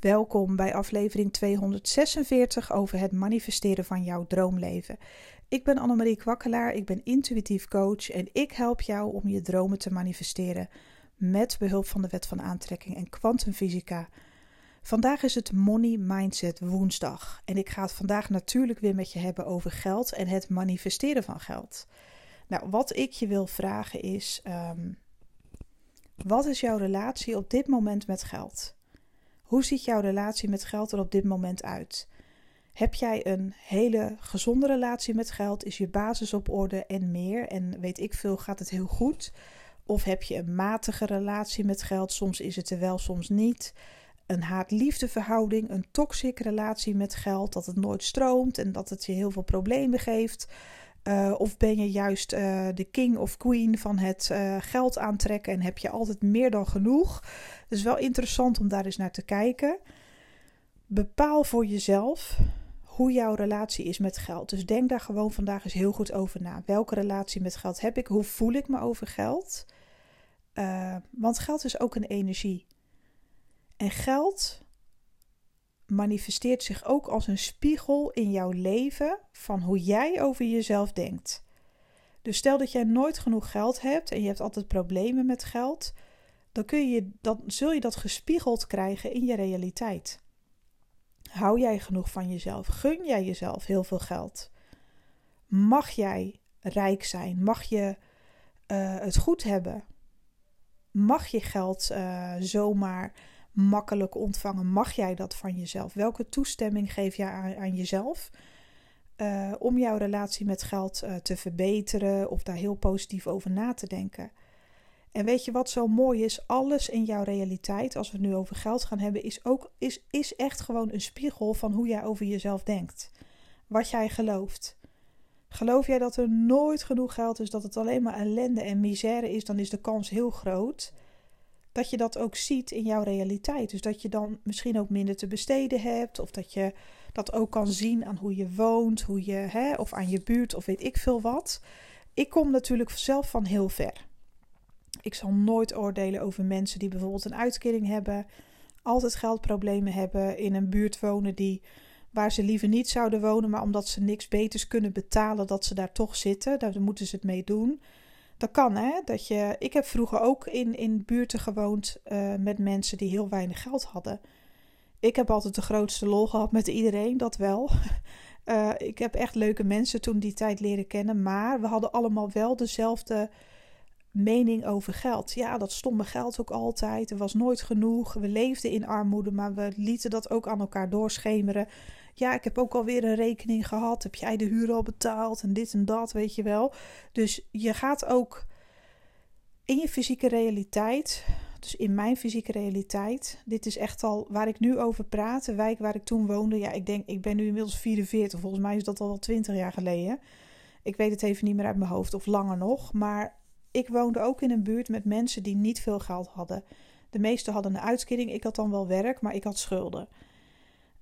Welkom bij aflevering 246 over het manifesteren van jouw droomleven. Ik ben Annemarie Kwakkelaar, ik ben intuïtief coach en ik help jou om je dromen te manifesteren met behulp van de wet van aantrekking en kwantumfysica. Vandaag is het Money Mindset woensdag en ik ga het vandaag natuurlijk weer met je hebben over geld en het manifesteren van geld. Nou, wat ik je wil vragen is: um, wat is jouw relatie op dit moment met geld? Hoe ziet jouw relatie met geld er op dit moment uit? Heb jij een hele gezonde relatie met geld? Is je basis op orde en meer? En weet ik veel, gaat het heel goed? Of heb je een matige relatie met geld? Soms is het er wel, soms niet. Een haat-liefde verhouding, een toxic relatie met geld, dat het nooit stroomt en dat het je heel veel problemen geeft. Uh, of ben je juist uh, de king of queen van het uh, geld aantrekken en heb je altijd meer dan genoeg? Het is wel interessant om daar eens naar te kijken. Bepaal voor jezelf hoe jouw relatie is met geld. Dus denk daar gewoon vandaag eens heel goed over na. Welke relatie met geld heb ik? Hoe voel ik me over geld? want geld is ook een energie. En geld manifesteert zich ook als een spiegel in jouw leven van hoe jij over jezelf denkt. Dus stel dat jij nooit genoeg geld hebt en je hebt altijd problemen met geld, dan, kun je, dan zul je dat gespiegeld krijgen in je realiteit. Hou jij genoeg van jezelf? Gun jij jezelf heel veel geld? Mag jij rijk zijn? Mag je uh, het goed hebben? Mag je geld uh, zomaar makkelijk ontvangen? Mag jij dat van jezelf? Welke toestemming geef jij aan, jezelf uh, om jouw relatie met geld uh, te verbeteren of daar heel positief over na te denken? En weet je wat zo mooi is? Alles in jouw realiteit, als we het nu over geld gaan hebben, is, ook, is, is echt gewoon een spiegel van hoe jij over jezelf denkt. Wat jij gelooft. Geloof jij dat er nooit genoeg geld is, dat het alleen maar ellende en misère is, dan is de kans heel groot dat je dat ook ziet in jouw realiteit. Dus dat je dan misschien ook minder te besteden hebt, of dat je dat ook kan zien aan hoe je woont, hoe je, hè, of aan je buurt, of weet ik veel wat. Ik kom natuurlijk zelf van heel ver. Ik zal nooit oordelen over mensen die bijvoorbeeld een uitkering hebben, altijd geldproblemen hebben, in een buurt wonen die, waar ze liever niet zouden wonen, maar omdat ze niks beters kunnen betalen, dat ze daar toch zitten. Daar moeten ze het mee doen. Dat kan, hè? Dat je, ik heb vroeger ook in, in buurten gewoond uh, met mensen die heel weinig geld hadden. Ik heb altijd de grootste lol gehad met iedereen, dat wel. Uh, ik heb echt leuke mensen toen die tijd leren kennen, maar we hadden allemaal wel dezelfde mening over geld. Ja, dat stomme geld ook altijd. Er was nooit genoeg. We leefden in armoede, maar we lieten dat ook aan elkaar doorschemeren. Ja, ik heb ook alweer een rekening gehad. Heb jij de huur al betaald? En dit en dat, weet je wel. Dus je gaat ook in je fysieke realiteit. Dus in mijn fysieke realiteit. Dit is echt al waar ik nu over praat. De wijk waar ik toen woonde. Ja, ik denk, ik ben nu inmiddels 44. Volgens mij is dat al wel 20 jaar geleden. Ik weet het even niet meer uit mijn hoofd of langer nog. Maar ik woonde ook in een buurt met mensen die niet veel geld hadden. De meesten hadden een uitkering. Ik had dan wel werk, maar ik had schulden.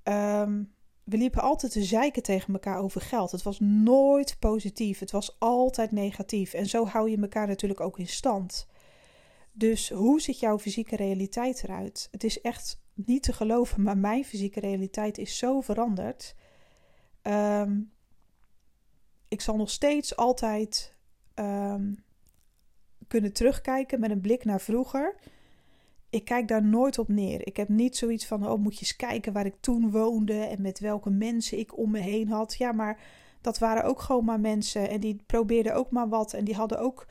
Um, we liepen altijd te zeiken tegen elkaar over geld. Het was nooit positief. Het was altijd negatief. En zo hou je elkaar natuurlijk ook in stand. Dus hoe ziet jouw fysieke realiteit eruit? Het is echt niet te geloven, maar mijn fysieke realiteit is zo veranderd. Um, ik zal nog steeds altijd um, kunnen terugkijken met een blik naar vroeger ik kijk daar nooit op neer. Ik heb niet zoiets van, oh, moet je eens kijken waar ik toen woonde en met welke mensen ik om me heen had. Ja, maar dat waren ook gewoon maar mensen en die probeerden ook maar wat en die hadden ook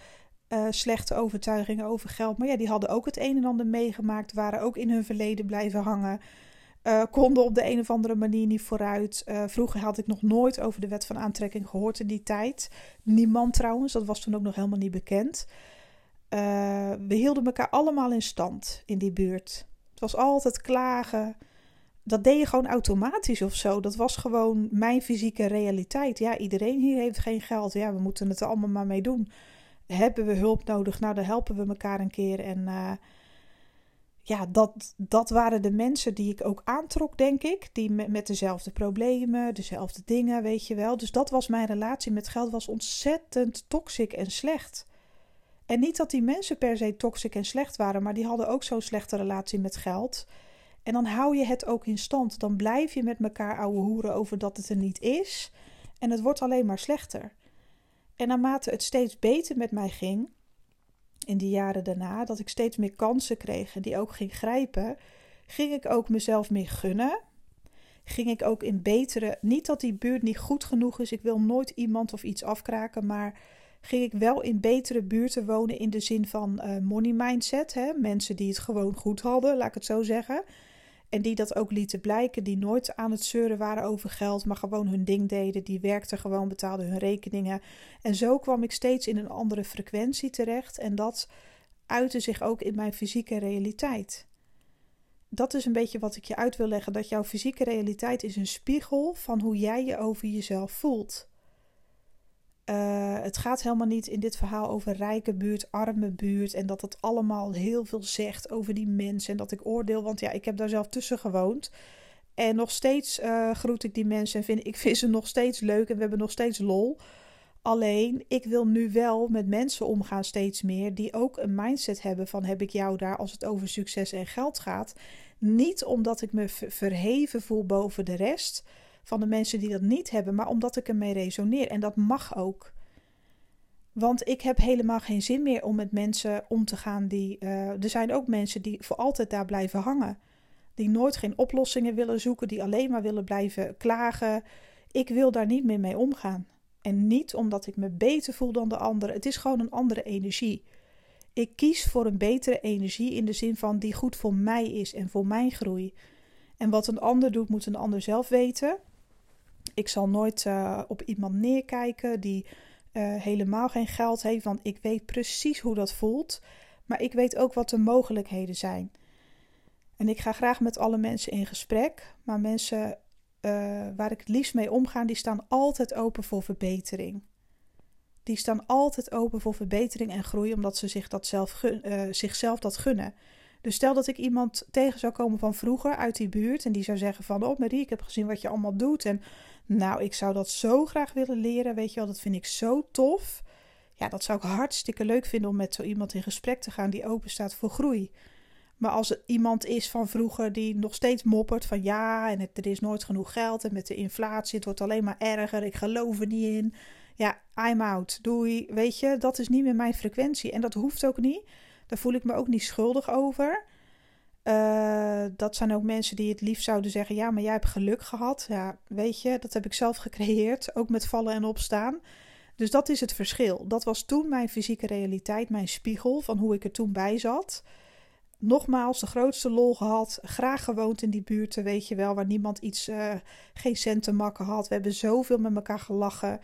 uh, slechte overtuigingen over geld. Maar ja, die hadden ook het een en ander meegemaakt, waren ook in hun verleden blijven hangen. Uh, konden op de een of andere manier niet vooruit. Uh, vroeger had ik nog nooit over de wet van aantrekking gehoord in die tijd. Niemand trouwens, dat was toen ook nog helemaal niet bekend. Uh, we hielden elkaar allemaal in stand in die buurt. Het was altijd klagen. Dat deed je gewoon automatisch of zo. Dat was gewoon mijn fysieke realiteit. Ja, iedereen hier heeft geen geld. Ja, we moeten het allemaal maar mee doen. Hebben we hulp nodig? Nou, dan helpen we elkaar een keer. En uh, ja, dat, dat waren de mensen die ik ook aantrok, denk ik. Die met, met dezelfde problemen, dezelfde dingen, weet je wel. Dus dat was mijn relatie met geld. Was ontzettend toxic en slecht. En niet dat die mensen per se toxic en slecht waren, maar die hadden ook zo'n slechte relatie met geld. En dan hou je het ook in stand. Dan blijf je met elkaar ouwe hoeren over dat het er niet is. En het wordt alleen maar slechter. En naarmate het steeds beter met mij ging, in die jaren daarna, dat ik steeds meer kansen kreeg en die ook ging grijpen, ging ik ook mezelf meer gunnen. Ging ik ook in betere, niet dat die buurt niet goed genoeg is, ik wil nooit iemand of iets afkraken, maar ging ik wel in betere buurten wonen in de zin van uh, money mindset. Hè? Mensen die het gewoon goed hadden, laat ik het zo zeggen. En die dat ook lieten blijken, die nooit aan het zeuren waren over geld, maar gewoon hun ding deden. Die werkten gewoon, betaalden hun rekeningen. En zo kwam ik steeds in een andere frequentie terecht. En dat uitte zich ook in mijn fysieke realiteit. Dat is een beetje wat ik je uit wil leggen: dat jouw fysieke realiteit is een spiegel van hoe jij je over jezelf voelt. Uh, het gaat helemaal niet in dit verhaal over rijke buurt, arme buurt. En dat het allemaal heel veel zegt over die mensen. En dat ik oordeel, want ja, ik heb daar zelf tussen gewoond. En nog steeds uh, groet ik die mensen en vind ik vind ze nog steeds leuk en we hebben nog steeds lol. Alleen, ik wil nu wel met mensen omgaan steeds meer die ook een mindset hebben van heb ik jou daar als het over succes en geld gaat. Niet omdat ik me verheven voel boven de rest, van de mensen die dat niet hebben, maar omdat ik ermee resoneer. En dat mag ook. Want ik heb helemaal geen zin meer om met mensen om te gaan die. Uh, er zijn ook mensen die voor altijd daar blijven hangen. Die nooit geen oplossingen willen zoeken, die alleen maar willen blijven klagen. Ik wil daar niet meer mee omgaan. En niet omdat ik me beter voel dan de anderen. Het is gewoon een andere energie. Ik kies voor een betere energie in de zin van die goed voor mij is en voor mijn groei. En wat een ander doet, moet een ander zelf weten. Ik zal nooit uh, op iemand neerkijken die uh, helemaal geen geld heeft, want ik weet precies hoe dat voelt. Maar ik weet ook wat de mogelijkheden zijn. En ik ga graag met alle mensen in gesprek. Maar mensen uh, waar ik het liefst mee omga, die staan altijd open voor verbetering. Die staan altijd open voor verbetering en groei, omdat ze zich dat zelf zichzelf dat gunnen. Dus stel dat ik iemand tegen zou komen van vroeger uit die buurt en die zou zeggen van, oh Marie, ik heb gezien wat je allemaal doet en nou, ik zou dat zo graag willen leren, weet je wel, dat vind ik zo tof. Ja, dat zou ik hartstikke leuk vinden om met zo iemand in gesprek te gaan die open staat voor groei. Maar als er iemand is van vroeger die nog steeds moppert van ja, en er is nooit genoeg geld en met de inflatie, het wordt alleen maar erger, ik geloof er niet in. Ja, I'm out, doei. Weet je, dat is niet meer mijn frequentie en dat hoeft ook niet. Daar voel ik me ook niet schuldig over. Uh, dat zijn ook mensen die het liefst zouden zeggen: Ja, maar jij hebt geluk gehad. Ja, weet je, dat heb ik zelf gecreëerd. Ook met vallen en opstaan. Dus dat is het verschil. Dat was toen mijn fysieke realiteit, mijn spiegel van hoe ik er toen bij zat. Nogmaals, de grootste lol gehad. Graag gewoond in die buurten, weet je wel, waar niemand iets, uh, geen cent te makken had. We hebben zoveel met elkaar gelachen.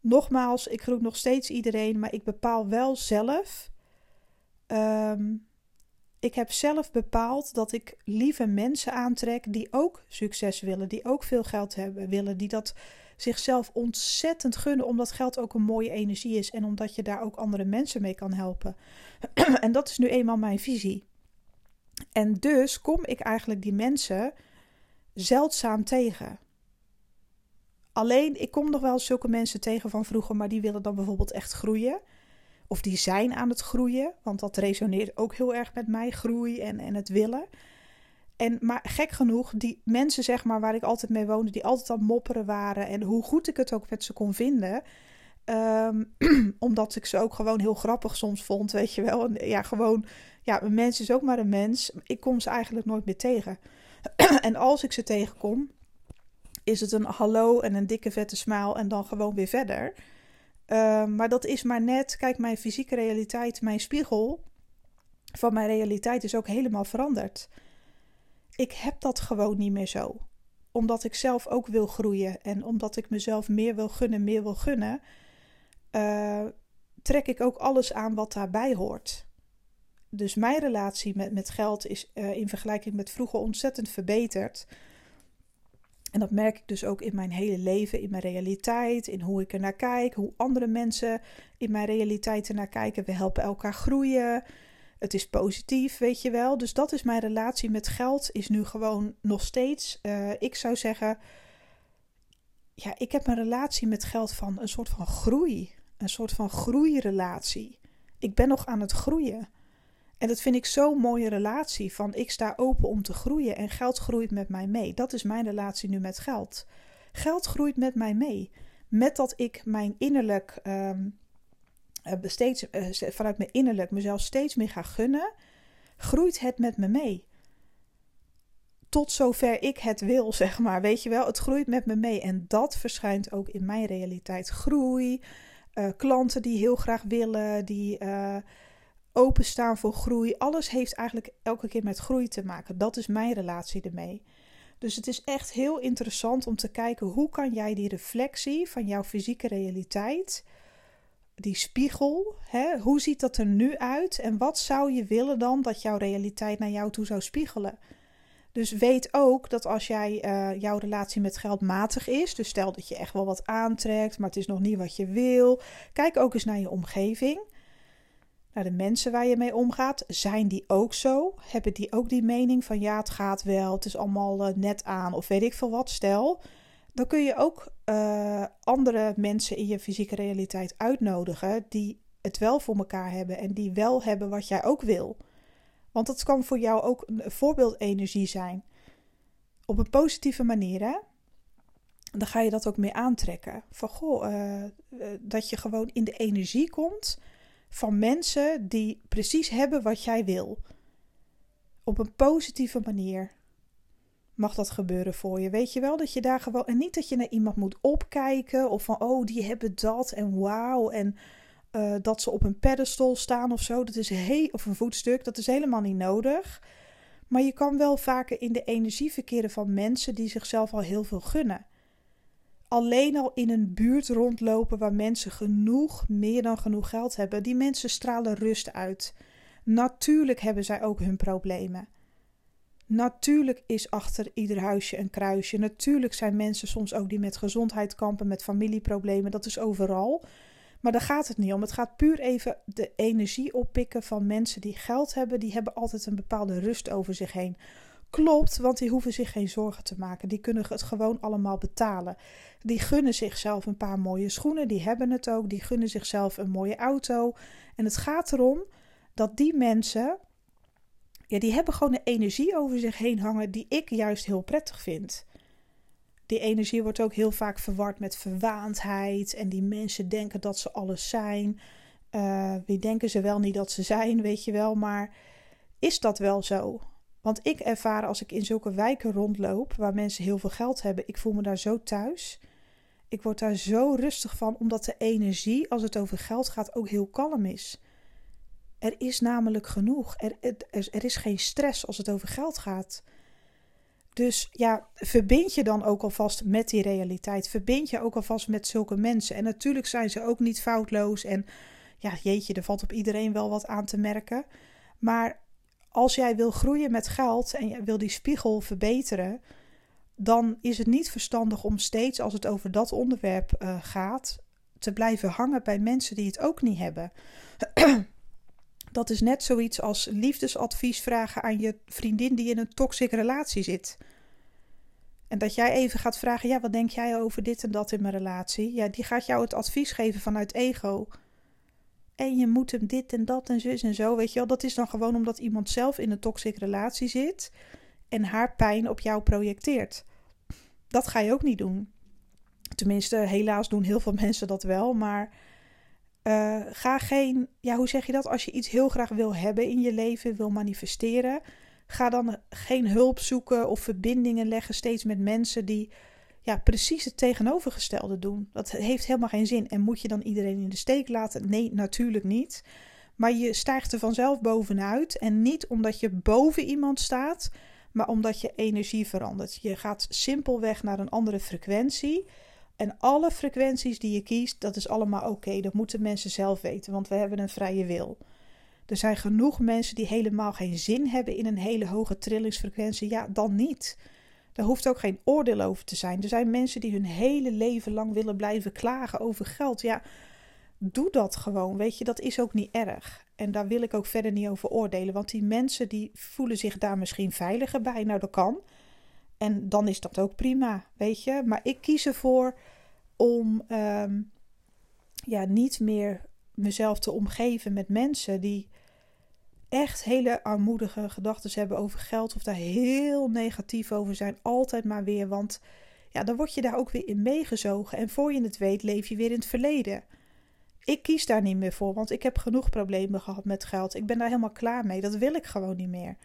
Nogmaals, ik groet nog steeds iedereen, maar ik bepaal wel zelf. Um, ik heb zelf bepaald dat ik lieve mensen aantrek die ook succes willen, die ook veel geld hebben willen, die dat zichzelf ontzettend gunnen, omdat geld ook een mooie energie is en omdat je daar ook andere mensen mee kan helpen. en dat is nu eenmaal mijn visie. En dus kom ik eigenlijk die mensen zeldzaam tegen. Alleen, ik kom nog wel zulke mensen tegen van vroeger, maar die willen dan bijvoorbeeld echt groeien of die zijn aan het groeien, want dat resoneert ook heel erg met mij, groei en, en het willen. En, maar gek genoeg, die mensen zeg maar waar ik altijd mee woonde, die altijd aan mopperen waren en hoe goed ik het ook met ze kon vinden, ehm, omdat ik ze ook gewoon heel grappig soms vond, weet je wel. En, ja, gewoon, ja, een mens is ook maar een mens. Ik kom ze eigenlijk nooit meer tegen. en als ik ze tegenkom, is het een hallo en een dikke vette smaal en dan gewoon weer verder. Ehm, maar dat is maar net, kijk, mijn fysieke realiteit, mijn spiegel van mijn realiteit is ook helemaal veranderd. Ik heb dat gewoon niet meer zo. Omdat ik zelf ook wil groeien en omdat ik mezelf meer wil gunnen, meer wil gunnen, uh, trek ik ook alles aan wat daarbij hoort. Dus mijn relatie met, met geld is uh, in vergelijking met vroeger ontzettend verbeterd. En dat merk ik dus ook in mijn hele leven, in mijn realiteit, in hoe ik er naar kijk, hoe andere mensen in mijn realiteit er naar kijken. We helpen elkaar groeien. Het is positief, weet je wel. Dus dat is mijn relatie met geld, is nu gewoon nog steeds, uh, ik zou zeggen, ja, ik heb een relatie met geld van een soort van groei. Een soort van groeirelatie. Ik ben nog aan het groeien. En dat vind ik zo'n mooie relatie. Van ik sta open om te groeien en geld groeit met mij mee. Dat is mijn relatie nu met geld. Geld groeit met mij mee. Met dat ik mijn innerlijk, um, steeds, uh, vanuit mijn innerlijk mezelf steeds meer ga gunnen, groeit het met me mee. Tot zover ik het wil, zeg maar. Weet je wel, het groeit met me mee. En dat verschijnt ook in mijn realiteit. Groei, uh, klanten die heel graag willen, die openstaan voor groei. Alles heeft eigenlijk elke keer met groei te maken. Dat is mijn relatie ermee. Dus het is echt heel interessant om te kijken hoe kan jij die reflectie van jouw fysieke realiteit, die spiegel, hè, hoe ziet dat er nu uit en wat zou je willen dan dat jouw realiteit naar jou toe zou spiegelen? Dus weet ook dat als jij uh, jouw relatie met geld matig is, dus stel dat je echt wel wat aantrekt, maar het is nog niet wat je wil, kijk ook eens naar je omgeving. Naar de mensen waar je mee omgaat, zijn die ook zo? Hebben die ook die mening van ja, het gaat wel, het is allemaal uh, net aan of weet ik veel wat? Stel, dan kun je ook uh, andere mensen in je fysieke realiteit uitnodigen die het wel voor elkaar hebben en die wel hebben wat jij ook wil. Want dat kan voor jou ook een voorbeeldenergie zijn. Op een positieve manier, hè? Dan ga je dat ook meer aantrekken. Van goh, uh, dat je gewoon in de energie komt van mensen die precies hebben wat jij wil. Op een positieve manier mag dat gebeuren voor je. Weet je wel dat je daar gewoon. En niet dat je naar iemand moet opkijken of van oh, die hebben dat en wauw. En uh, dat ze op een pedestal staan of zo. Dat is he of een voetstuk. Dat is helemaal niet nodig. Maar je kan wel vaker in de energie verkeren van mensen die zichzelf al heel veel gunnen. Alleen al in een buurt rondlopen waar mensen genoeg, meer dan genoeg geld hebben. Die mensen stralen rust uit. Natuurlijk hebben zij ook hun problemen. Natuurlijk is achter ieder huisje een kruisje. Natuurlijk zijn mensen soms ook die met gezondheid kampen, met familieproblemen. Dat is overal. Maar daar gaat het niet om. Het gaat puur even de energie oppikken van mensen die geld hebben. Die hebben altijd een bepaalde rust over zich heen. Klopt, want die hoeven zich geen zorgen te maken. Die kunnen het gewoon allemaal betalen. Die gunnen zichzelf een paar mooie schoenen. Die hebben het ook. Die gunnen zichzelf een mooie auto. En het gaat erom dat die mensen. Ja, die hebben gewoon een energie over zich heen hangen die ik juist heel prettig vind die energie wordt ook heel vaak verward met verwaandheid. En die mensen denken dat ze alles zijn. Uh, wie denken ze wel niet dat ze zijn, weet je wel. Maar is dat wel zo? Want ik ervaar als ik in zulke wijken rondloop, waar mensen heel veel geld hebben, ik voel me daar zo thuis. Ik word daar zo rustig van, omdat de energie, als het over geld gaat, ook heel kalm is. Er is namelijk genoeg. Er, er, er is geen stress als het over geld gaat. Dus ja, verbind je dan ook alvast met die realiteit. Verbind je ook alvast met zulke mensen. En natuurlijk zijn ze ook niet foutloos. En ja, jeetje, er valt op iedereen wel wat aan te merken. Maar als jij wil groeien met geld en je wil die spiegel verbeteren, dan is het niet verstandig om steeds als het over dat onderwerp uh, gaat, te blijven hangen bij mensen die het ook niet hebben. Dat is net zoiets als liefdesadvies vragen aan je vriendin die in een toxic relatie zit. En dat jij even gaat vragen: ja, wat denk jij over dit en dat in mijn relatie? Ja, die gaat jou het advies geven vanuit ego. En je moet hem dit en dat en zus en zo. Weet je wel, dat is dan gewoon omdat iemand zelf in een toxic relatie zit en haar pijn op jou projecteert. Dat ga je ook niet doen. Tenminste, helaas doen heel veel mensen dat wel, maar uh, ga geen, ja, hoe zeg je dat? Als je iets heel graag wil hebben in je leven, wil manifesteren, ga dan geen hulp zoeken of verbindingen leggen steeds met mensen die ja, precies het tegenovergestelde doen. Dat heeft helemaal geen zin. En moet je dan iedereen in de steek laten? Nee, natuurlijk niet. Maar je stijgt er vanzelf bovenuit. En niet omdat je boven iemand staat, maar omdat je energie verandert. Je gaat simpelweg naar een andere frequentie. En alle frequenties die je kiest, dat is allemaal oké. Dat moeten mensen zelf weten, want we hebben een vrije wil. Er zijn genoeg mensen die helemaal geen zin hebben in een hele hoge trillingsfrequentie. Ja, dan niet. Daar hoeft ook geen oordeel over te zijn. Er zijn mensen die hun hele leven lang willen blijven klagen over geld. Ja, doe dat gewoon. Weet je, dat is ook niet erg. En daar wil ik ook verder niet over oordelen. Want die mensen die voelen zich daar misschien veiliger bij. Nou, dat kan. En dan is dat ook prima, weet je. Maar ik kies ervoor om um, ja, niet meer mezelf te omgeven met mensen die echt hele armoedige gedachten hebben over geld of daar heel negatief over zijn, altijd maar weer. Want ja, dan word je daar ook weer in meegezogen. En voor je het weet, leef je weer in het verleden. Ik kies daar niet meer voor, want ik heb genoeg problemen gehad met geld. Ik ben daar helemaal klaar mee. Dat wil ik gewoon niet meer.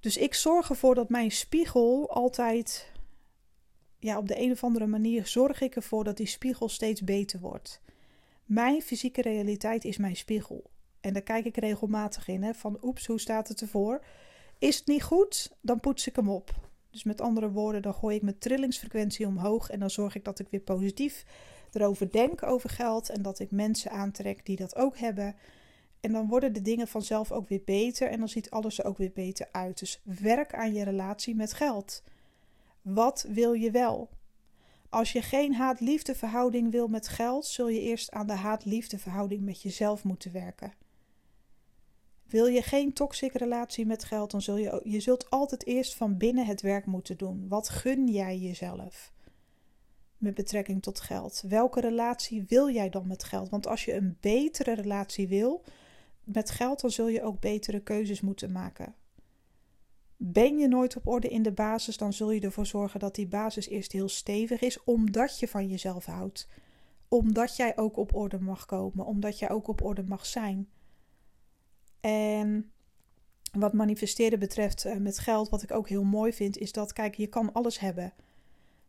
Dus ik zorg ervoor dat mijn spiegel altijd. Ja, op de een of andere manier zorg ik ervoor dat die spiegel steeds beter wordt. Mijn fysieke realiteit is mijn spiegel. En daar kijk ik regelmatig in. Hè, van oeps, hoe staat het ervoor? Is het niet goed, dan poets ik hem op. Dus met andere woorden, dan gooi ik mijn trillingsfrequentie omhoog. En dan zorg ik dat ik weer positief erover denk over geld. En dat ik mensen aantrek die dat ook hebben. En dan worden de dingen vanzelf ook weer beter. En dan ziet alles er ook weer beter uit. Dus werk aan je relatie met geld. Wat wil je wel? Als je geen haat-liefde verhouding wil met geld, zul je eerst aan de haat-liefde verhouding met jezelf moeten werken. Wil je geen toxic relatie met geld, dan zul je, je zult altijd eerst van binnen het werk moeten doen. Wat gun jij jezelf met betrekking tot geld? Welke relatie wil jij dan met geld? Want als je een betere relatie wil met geld, dan zul je ook betere keuzes moeten maken. Ben je nooit op orde in de basis, dan zul je ervoor zorgen dat die basis eerst heel stevig is, omdat je van jezelf houdt. Omdat jij ook op orde mag komen, omdat jij ook op orde mag zijn. En wat manifesteren betreft uh, met geld, wat ik ook heel mooi vind, is dat, kijk, je kan alles hebben.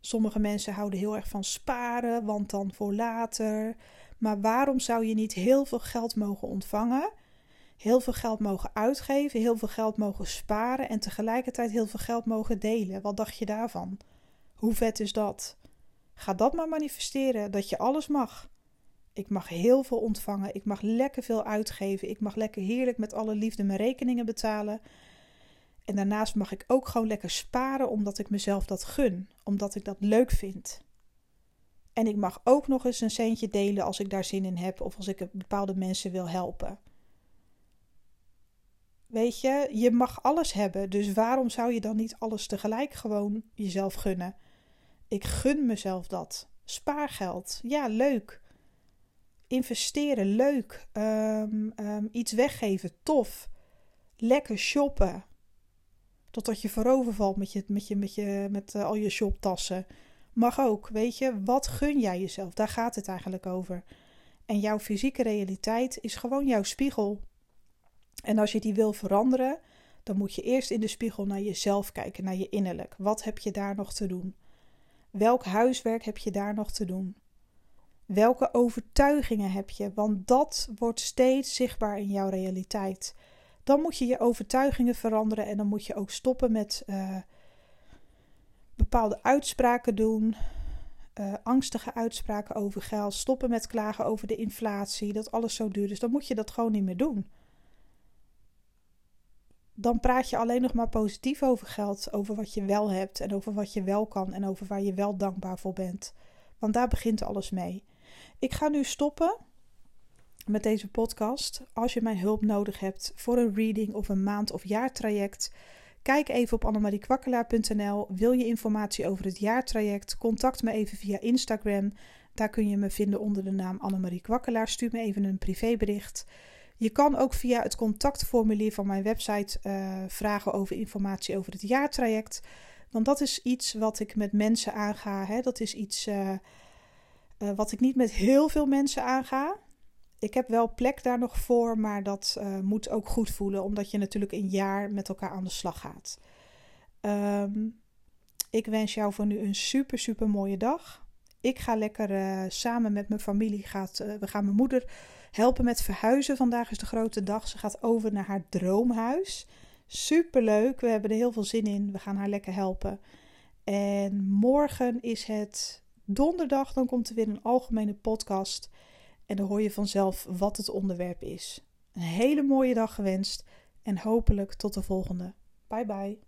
Sommige mensen houden heel erg van sparen, want dan voor later. Maar waarom zou je niet heel veel geld mogen ontvangen? Heel veel geld mogen uitgeven, heel veel geld mogen sparen en tegelijkertijd heel veel geld mogen delen. Wat dacht je daarvan? Hoe vet is dat? Ga dat maar manifesteren, dat je alles mag. Ik mag heel veel ontvangen. Ik mag lekker veel uitgeven. Ik mag lekker heerlijk met alle liefde mijn rekeningen betalen. En daarnaast mag ik ook gewoon lekker sparen omdat ik mezelf dat gun. Omdat ik dat leuk vind. En ik mag ook nog eens een centje delen als ik daar zin in heb of als ik bepaalde mensen wil helpen. Weet je, je mag alles hebben. Dus waarom zou je dan niet alles tegelijk gewoon jezelf gunnen? Ik gun mezelf dat. Spaargeld. Ja, leuk investeren, leuk. Ehm, ehm, iets weggeven, tof. Lekker shoppen. Totdat je voorover valt met, je, met, je, met, je, met uh, al je shoptassen. Mag ook, weet je. Wat gun jij jezelf? Daar gaat het eigenlijk over. En jouw fysieke realiteit is gewoon jouw spiegel. En als je die wil veranderen, dan moet je eerst in de spiegel naar jezelf kijken, naar je innerlijk. Wat heb je daar nog te doen? Welk huiswerk heb je daar nog te doen? Welke overtuigingen heb je? Want dat wordt steeds zichtbaar in jouw realiteit. Dan moet je je overtuigingen veranderen en dan moet je ook stoppen met uh, bepaalde uitspraken doen. Uh, angstige uitspraken over geld. Stoppen met klagen over de inflatie. Dat alles zo duur is. Dan moet je dat gewoon niet meer doen. Dan praat je alleen nog maar positief over geld. Over wat je wel hebt. En over wat je wel kan. En over waar je wel dankbaar voor bent. Want daar begint alles mee. Ik ga nu stoppen met deze podcast. Als je mijn hulp nodig hebt voor een reading of een maand- of jaartraject, kijk even op annemariekwakkelaar.nl. Wil je informatie over het jaartraject? Contact me even via Instagram. Daar kun je me vinden onder de naam Annemarie Kwakkelaar. Stuur me even een privébericht. Je kan ook via het contactformulier van mijn website uh, vragen over informatie over het jaartraject. Want dat is iets wat ik met mensen aanga. Hè? Dat is iets uh, uh, wat ik niet met heel veel mensen aanga. Ik heb wel plek daar nog voor, maar dat uh, moet ook goed voelen, omdat je natuurlijk een jaar met elkaar aan de slag gaat. Um, ik wens jou voor nu een super, super mooie dag. Ik ga lekker uh, samen met mijn familie, gaat, we gaan mijn moeder helpen met verhuizen. Vandaag is de grote dag. Ze gaat over naar haar droomhuis. Super leuk. We hebben er heel veel zin in. We gaan haar lekker helpen. En morgen is het donderdag dan komt er weer een algemene podcast. En dan hoor je vanzelf wat het onderwerp is. Een hele mooie dag gewenst en hopelijk tot de volgende. Bye bye.